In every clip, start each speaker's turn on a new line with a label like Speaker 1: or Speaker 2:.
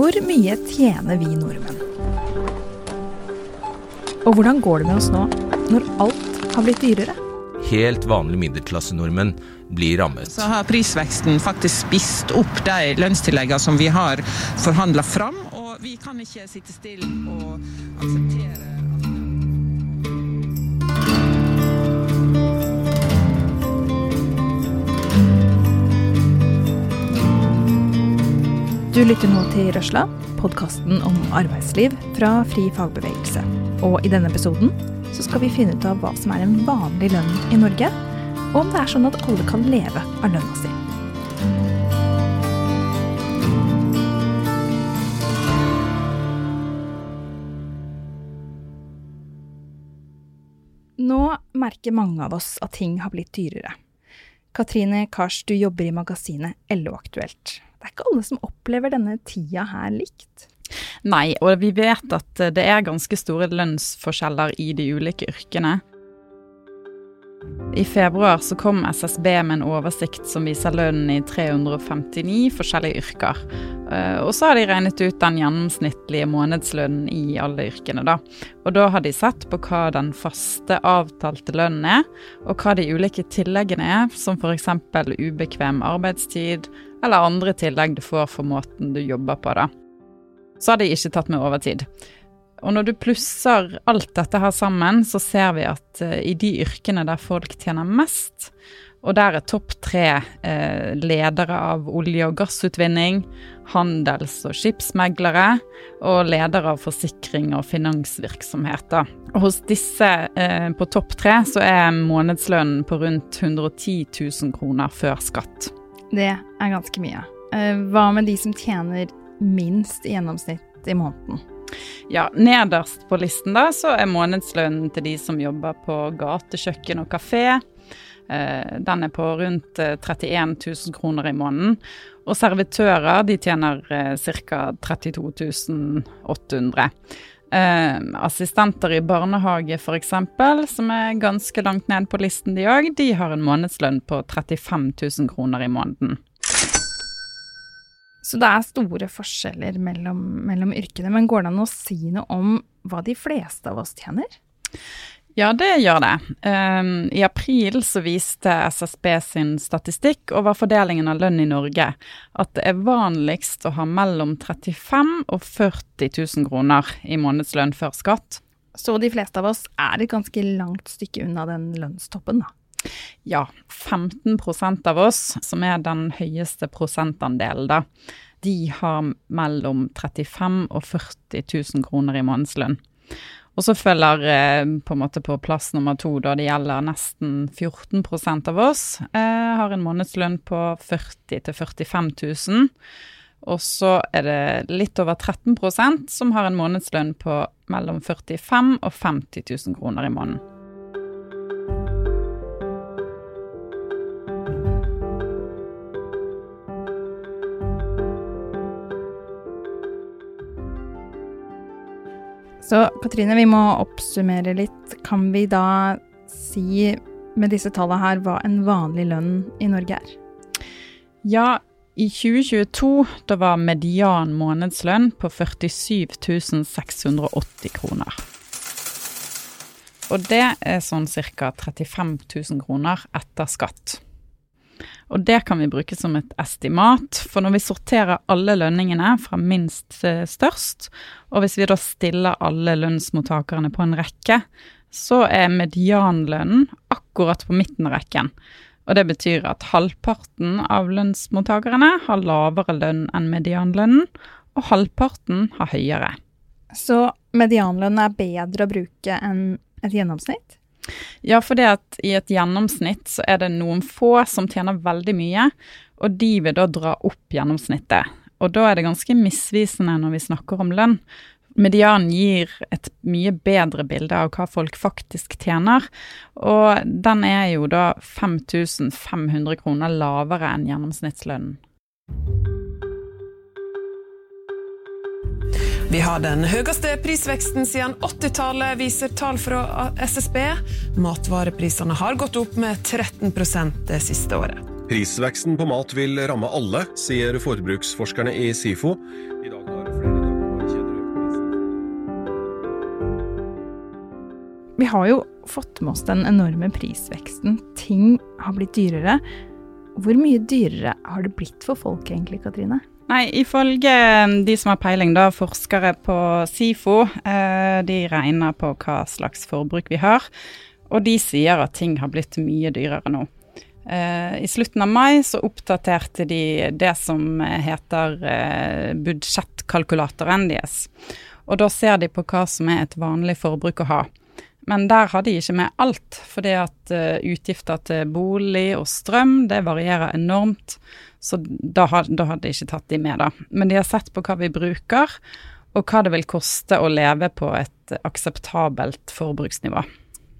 Speaker 1: Hvor mye tjener vi nordmenn? Og hvordan går det med oss nå, når alt har blitt dyrere?
Speaker 2: Helt vanlige middelklassenordmenn blir rammet.
Speaker 3: Så har prisveksten faktisk spist opp de lønnstilleggene som vi har forhandla fram, og vi kan ikke sitte stille og akseptere
Speaker 1: Du lytter nå til Røsla, podkasten om arbeidsliv fra Fri fagbevegelse. Og i denne episoden så skal vi finne ut av hva som er en vanlig lønn i Norge, og om det er sånn at alle kan leve av lønna si. Nå merker mange av oss at ting har blitt dyrere. Katrine Kars, du jobber i magasinet LO Aktuelt. Det er ikke alle som opplever denne tida her likt.
Speaker 4: Nei, og vi vet at det er ganske store lønnsforskjeller i de ulike yrkene. I februar så kom SSB med en oversikt som viser lønnen i 359 forskjellige yrker. Eh, og så har de regnet ut den gjennomsnittlige månedslønnen i alle yrkene, da. Og da har de sett på hva den faste, avtalte lønnen er, og hva de ulike tilleggene er, som f.eks. ubekvem arbeidstid, eller andre tillegg du får for måten du jobber på, da. Så har de ikke tatt med overtid. Og når du plusser alt dette her sammen, så ser vi at uh, i de yrkene der folk tjener mest, og der er topp tre eh, ledere av olje- og gassutvinning, handels- og skipsmeglere og ledere av forsikring og finansvirksomheter. Og hos disse eh, på topp tre så er månedslønnen på rundt 110 000 kroner før skatt.
Speaker 1: Det er ganske mye. Hva med de som tjener minst i gjennomsnitt i måneden?
Speaker 4: Ja, Nederst på listen da, så er månedslønnen til de som jobber på gatekjøkken og kafé. Den er på rundt 31 000 kroner i måneden. Og servitører de tjener ca. 32 800. Eh, assistenter i barnehage f.eks., som er ganske langt ned på listen de òg, de har en månedslønn på 35 000 kroner i måneden.
Speaker 1: Så det er store forskjeller mellom, mellom, yrkene. Men går det an å si noe om hva de fleste av oss tjener?
Speaker 4: Ja, det gjør det. Um, I april så viste SSB sin statistikk over fordelingen av lønn i Norge at det er vanligst å ha mellom 35 og 40 000 kroner i månedslønn før skatt.
Speaker 1: Så de fleste av oss er et ganske langt stykke unna den lønnstoppen, da?
Speaker 4: Ja, 15% av oss, som er den høyeste prosentandelen, da, de har mellom 35 og 40 000 kroner i månedslønn. Og så følger eh, på en måte på plass nummer to, da det gjelder nesten 14% av oss, eh, har en månedslønn på 40 000-45 000. Og så er det litt over 13% som har en månedslønn på mellom 45 og 50 000 kroner i måneden.
Speaker 1: Så Katrine, vi må oppsummere litt. Kan vi da si med disse tallene her hva en vanlig lønn i Norge er?
Speaker 4: Ja, i 2022 da var median månedslønn på 47 680 kroner. Og det er sånn ca. 35 000 kroner etter skatt. Og det kan vi bruke som et estimat, for når vi sorterer alle lønningene fra minst til størst, og hvis vi da stiller alle lønnsmottakerne på en rekke, så er medianlønnen akkurat på midten av rekken. Og det betyr at halvparten av lønnsmottakerne har lavere lønn enn medianlønnen, og halvparten har høyere.
Speaker 1: Så medianlønn er bedre å bruke enn et gjennomsnitt?
Speaker 4: Ja, for det at i et gjennomsnitt så er det noen få som tjener veldig mye, og de vil da dra opp gjennomsnittet. Og da er det ganske misvisende når vi snakker om lønn. Medianen gir et mye bedre bilde av hva folk faktisk tjener, og den er jo da 5500 kroner lavere enn gjennomsnittslønnen.
Speaker 5: Vi har den høyeste prisveksten siden 80-tallet, viser tall fra SSB. Matvareprisene har gått opp med 13 det siste året.
Speaker 6: Prisveksten på mat vil ramme alle, sier forbruksforskerne i SIFO. Vi har
Speaker 1: jo fått med oss den enorme prisveksten. Ting har blitt dyrere. Hvor mye dyrere har det blitt for folk egentlig, Katrine?
Speaker 4: Nei, ifølge de som har peiling, da, forskere på SIFO, eh, de regner på hva slags forbruk vi har. Og de sier at ting har blitt mye dyrere nå. Eh, I slutten av mai så oppdaterte de det som heter eh, budsjettkalkulatoren deres. Og da ser de på hva som er et vanlig forbruk å ha. Men der har de ikke med alt, fordi at uh, utgifter til bolig og strøm det varierer enormt. Så da, har, da hadde de ikke tatt de med, da. Men de har sett på hva vi bruker, og hva det vil koste å leve på et akseptabelt forbruksnivå.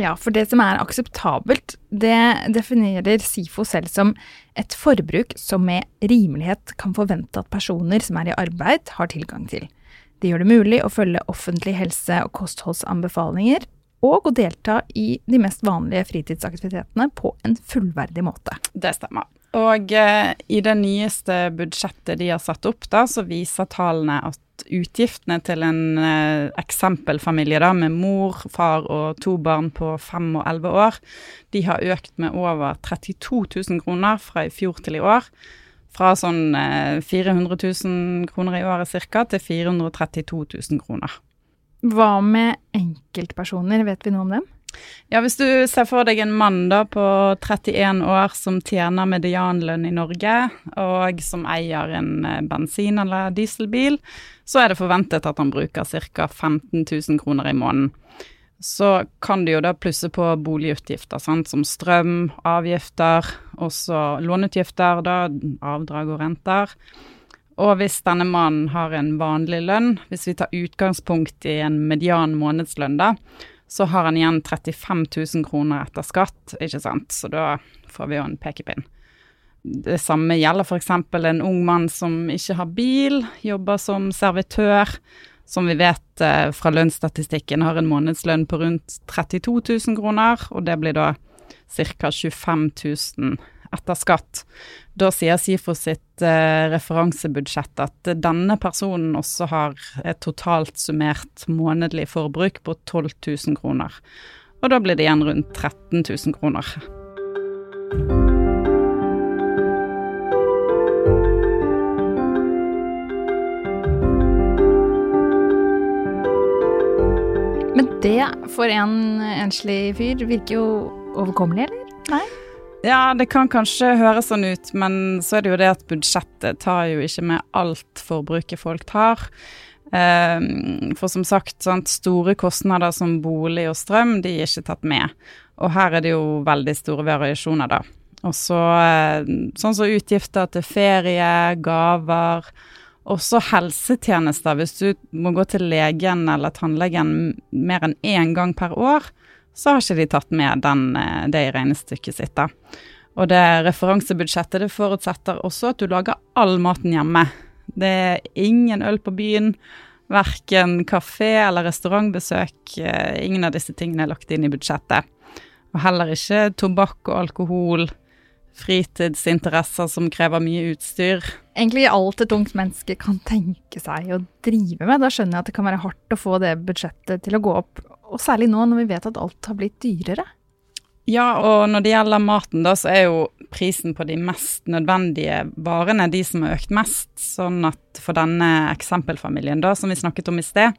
Speaker 1: Ja, for det som er akseptabelt, det definerer SIFO selv som et forbruk som med rimelighet kan forvente at personer som er i arbeid, har tilgang til. Det gjør det mulig å følge offentlige helse- og kostholdsanbefalinger, og å delta i de mest vanlige fritidsaktivitetene på en fullverdig måte.
Speaker 4: Det stemmer. Og eh, i det nyeste budsjettet de har satt opp, da, så viser tallene at utgiftene til en eh, eksempelfamilie da, med mor, far og to barn på fem og elleve år, de har økt med over 32 000 kroner fra i fjor til i år. Fra sånn eh, 400 000 kroner i året ca. til 432 000 kroner.
Speaker 1: Hva med enkeltpersoner, vet vi noe om dem?
Speaker 4: Ja, hvis du ser for deg en mann da på 31 år som tjener medianlønn i Norge, og som eier en eh, bensin- eller dieselbil, så er det forventet at han bruker ca. 15 000 kroner i måneden. Så kan du jo da plusse på boligutgifter, sant? som strøm, avgifter, også låneutgifter, da, avdrag og renter. Og hvis denne mannen har en vanlig lønn, hvis vi tar utgangspunkt i en median månedslønn, da, så har han igjen 35 000 kroner etter skatt, ikke sant. Så da får vi jo en pekepinn. Det samme gjelder f.eks. en ung mann som ikke har bil, jobber som servitør, som vi vet eh, fra lønnsstatistikken har en månedslønn på rundt 32 000 kroner, og det blir da ca. 25 000 etter skatt. Da sier SIFO sitt eh, referansebudsjett at denne personen også har et totalt summert månedlig forbruk på 12 000 kroner. Og da blir det igjen rundt 13 000 kroner.
Speaker 1: Men det for en enslig fyr virker jo overkommelig, eller? Nei?
Speaker 4: Ja, det kan kanskje høres sånn ut, men så er det jo det at budsjettet tar jo ikke med alt forbruket folk tar. Ehm, for som sagt, store kostnader som bolig og strøm, de er ikke tatt med. Og her er det jo veldig store variasjoner, da. Og så eh, sånn som utgifter til ferie, gaver. Også helsetjenester. Hvis du må gå til legen eller tannlegen mer enn én gang per år, så har ikke de tatt med den, eh, det i regnestykket sitt. da. Og det referansebudsjettet det forutsetter også at du lager all maten hjemme. Det er ingen øl på byen, verken kafé eller restaurantbesøk. Eh, ingen av disse tingene er lagt inn i budsjettet. Og heller ikke tobakk og alkohol, fritidsinteresser som krever mye utstyr.
Speaker 1: Egentlig alt et ungt menneske kan tenke seg å drive med. Da skjønner jeg at det kan være hardt å få det budsjettet til å gå opp og særlig nå når vi vet at alt har blitt dyrere.
Speaker 4: Ja, og når det gjelder maten, da, så er jo prisen på de mest nødvendige varene de som har økt mest. Sånn at for denne eksempelfamilien, da, som vi snakket om i sted,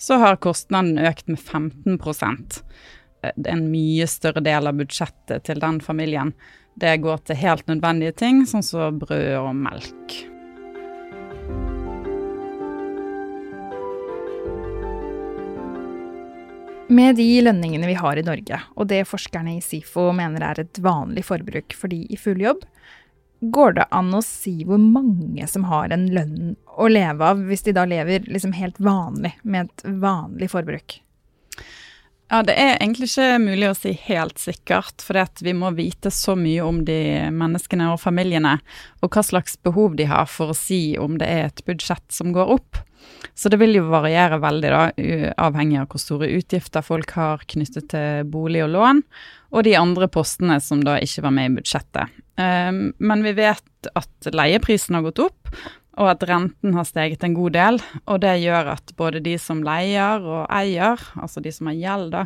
Speaker 4: så har kostnaden økt med 15% En mye større del av budsjettet til den familien. Det går til helt nødvendige ting, sånn som brød og melk.
Speaker 1: Med de lønningene vi har i Norge, og det forskerne i SIFO mener er et vanlig forbruk for de i full jobb, går det an å si hvor mange som har en lønn å leve av, hvis de da lever liksom helt vanlig, med et vanlig forbruk?
Speaker 4: Ja, Det er egentlig ikke mulig å si helt sikkert, for vi må vite så mye om de menneskene og familiene, og hva slags behov de har for å si om det er et budsjett som går opp. Så det vil jo variere veldig, da, avhengig av hvor store utgifter folk har knyttet til bolig og lån, og de andre postene som da ikke var med i budsjettet. Um, men vi vet at leieprisen har gått opp, og at renten har steget en god del. Og det gjør at både de som leier og eier, altså de som har gjeld, da,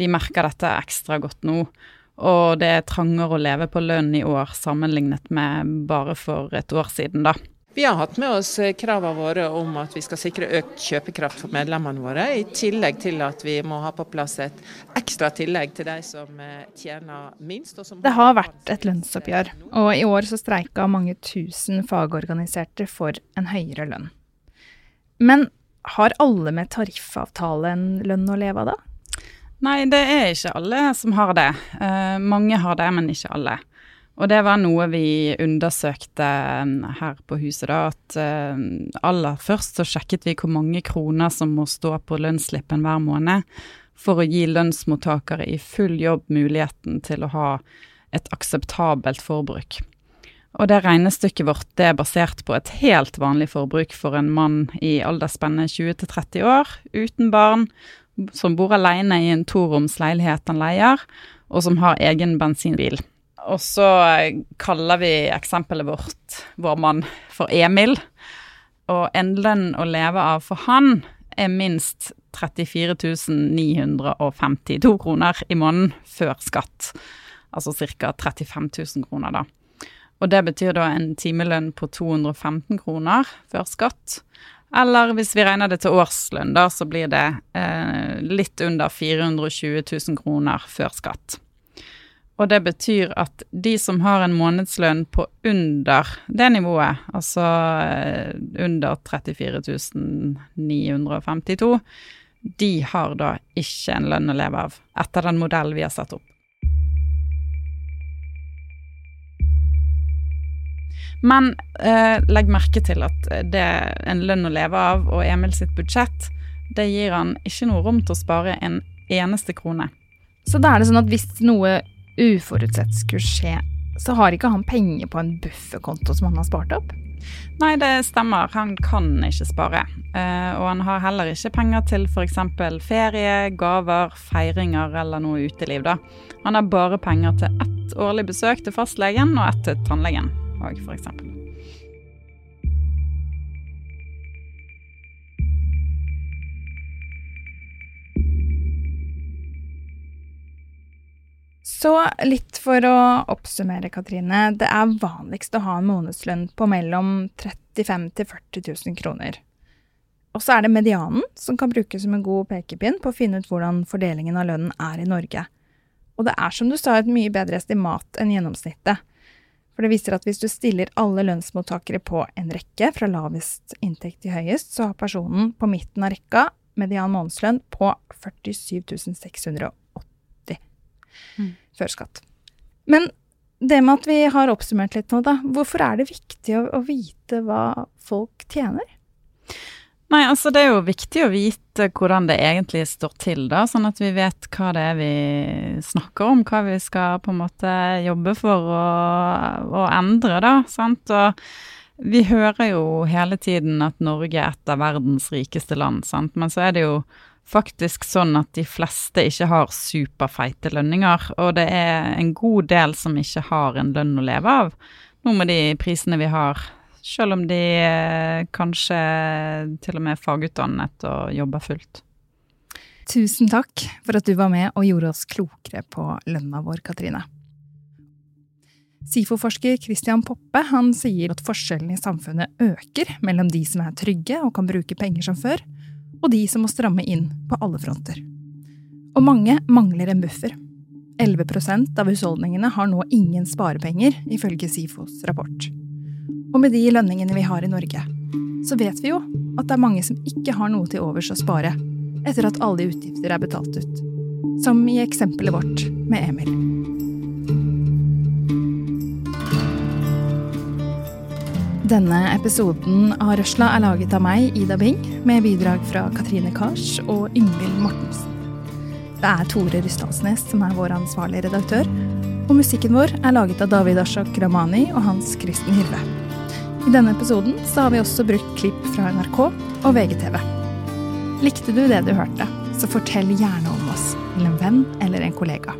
Speaker 4: de merker dette ekstra godt nå. Og det er trangere å leve på lønn i år sammenlignet med bare for et år siden, da.
Speaker 3: Vi har hatt med oss kravene våre om at vi skal sikre økt kjøpekraft for medlemmene våre, i tillegg til at vi må ha på plass et ekstra tillegg til de som eh, tjener minst.
Speaker 1: det har vært et lønnsoppgjør, og i år så streika mange tusen fagorganiserte for en høyere lønn. Men har alle med tariffavtale en lønn å leve av da?
Speaker 4: Nei, det er ikke alle som har det. Uh, mange har det, men ikke alle. Og det var noe vi undersøkte um, her på huset, da. At uh, aller først så sjekket vi hvor mange kroner som må stå på lønnsslippen hver måned for å gi lønnsmottakere i full jobb muligheten til å ha et akseptabelt forbruk. Og det regnestykket vårt det er basert på et helt vanlig forbruk for en mann i aldersspennet 20 til 30 år, uten barn, som bor alene i en toroms leilighet han leier, og som har egen bensinbil. Og så kaller vi eksempelet vårt, vår mann, for Emil. Og en lønn å leve av for han er minst 34 952 kroner i måneden før skatt. Altså ca. 35 000 kroner, da. Og det betyr da en timelønn på 215 kroner før skatt. Eller hvis vi regner det til årslønn, da, så blir det eh, litt under 420 000 kroner før skatt. Og det betyr at de som har en månedslønn på under det nivået, altså eh, under 34 952, de har da ikke en lønn å leve av, etter den modellen vi har satt opp. Men eh, legg merke til at det en lønn å leve av, og Emil sitt budsjett, det gir han ikke noe rom til å spare en eneste krone.
Speaker 1: Så da er det sånn at hvis noe uforutsett skulle skje, så har ikke han penger på en bufferkonto som han har spart opp?
Speaker 4: Nei, det stemmer. Han kan ikke spare. Uh, og han har heller ikke penger til f.eks. ferie, gaver, feiringer eller noe uteliv. da. Han har bare penger til ett årlig besøk til fastlegen og ett til tannlegen òg, f.eks.
Speaker 1: Så litt for å oppsummere, Katrine. Det er vanligst å ha en månedslønn på mellom 35 000 til 40 000 kroner. Og så er det medianen som kan brukes som en god pekepinn på å finne ut hvordan fordelingen av lønnen er i Norge. Og det er som du sa et mye bedre estimat enn gjennomsnittet. For det viser at hvis du stiller alle lønnsmottakere på en rekke, fra lavest inntekt til høyest, så har personen på midten av rekka median månedslønn på 47 680 mm. før skatt. Men det med at vi har oppsummert litt nå, da. Hvorfor er det viktig å, å vite hva folk tjener?
Speaker 4: Nei, altså det er jo viktig å vite hvordan det egentlig står til, da. Sånn at vi vet hva det er vi snakker om, hva vi skal på en måte jobbe for å, å endre, da. Sant. Og vi hører jo hele tiden at Norge er et av verdens rikeste land, sant. Men så er det jo faktisk sånn at de fleste ikke har superfeite lønninger, og det er en god del som ikke har en lønn å leve av, nå med de prisene vi har, selv om de eh, kanskje til og med er fagutdannet og jobber fullt.
Speaker 1: Tusen takk for at du var med og gjorde oss klokere på lønna vår, Katrine. SIFO-forsker Christian Poppe han sier at forskjellene i samfunnet øker mellom de som er trygge og kan bruke penger som før, og de som må stramme inn på alle fronter. Og mange mangler en buffer. 11% av husholdningene har nå ingen sparepenger, ifølge SIFOs rapport. Og med de lønningene vi har i Norge, så vet vi jo at det er mange som ikke har noe til overs å spare etter at alle utgifter er betalt ut. Som i eksempelet vårt med Emil. Denne episoden av Røsla er laget av meg, Ida Bing, med bidrag fra Katrine Kars og Yngvild Mortensen. Det er Tore Rysdalsnes som er vår ansvarlige redaktør, og musikken vår er laget av David Ashok Ramani og Hans Kristen Hyrve. I denne episoden så har vi også brukt klipp fra NRK og VGTV. Likte du det du hørte, så fortell gjerne om oss til en venn eller en kollega.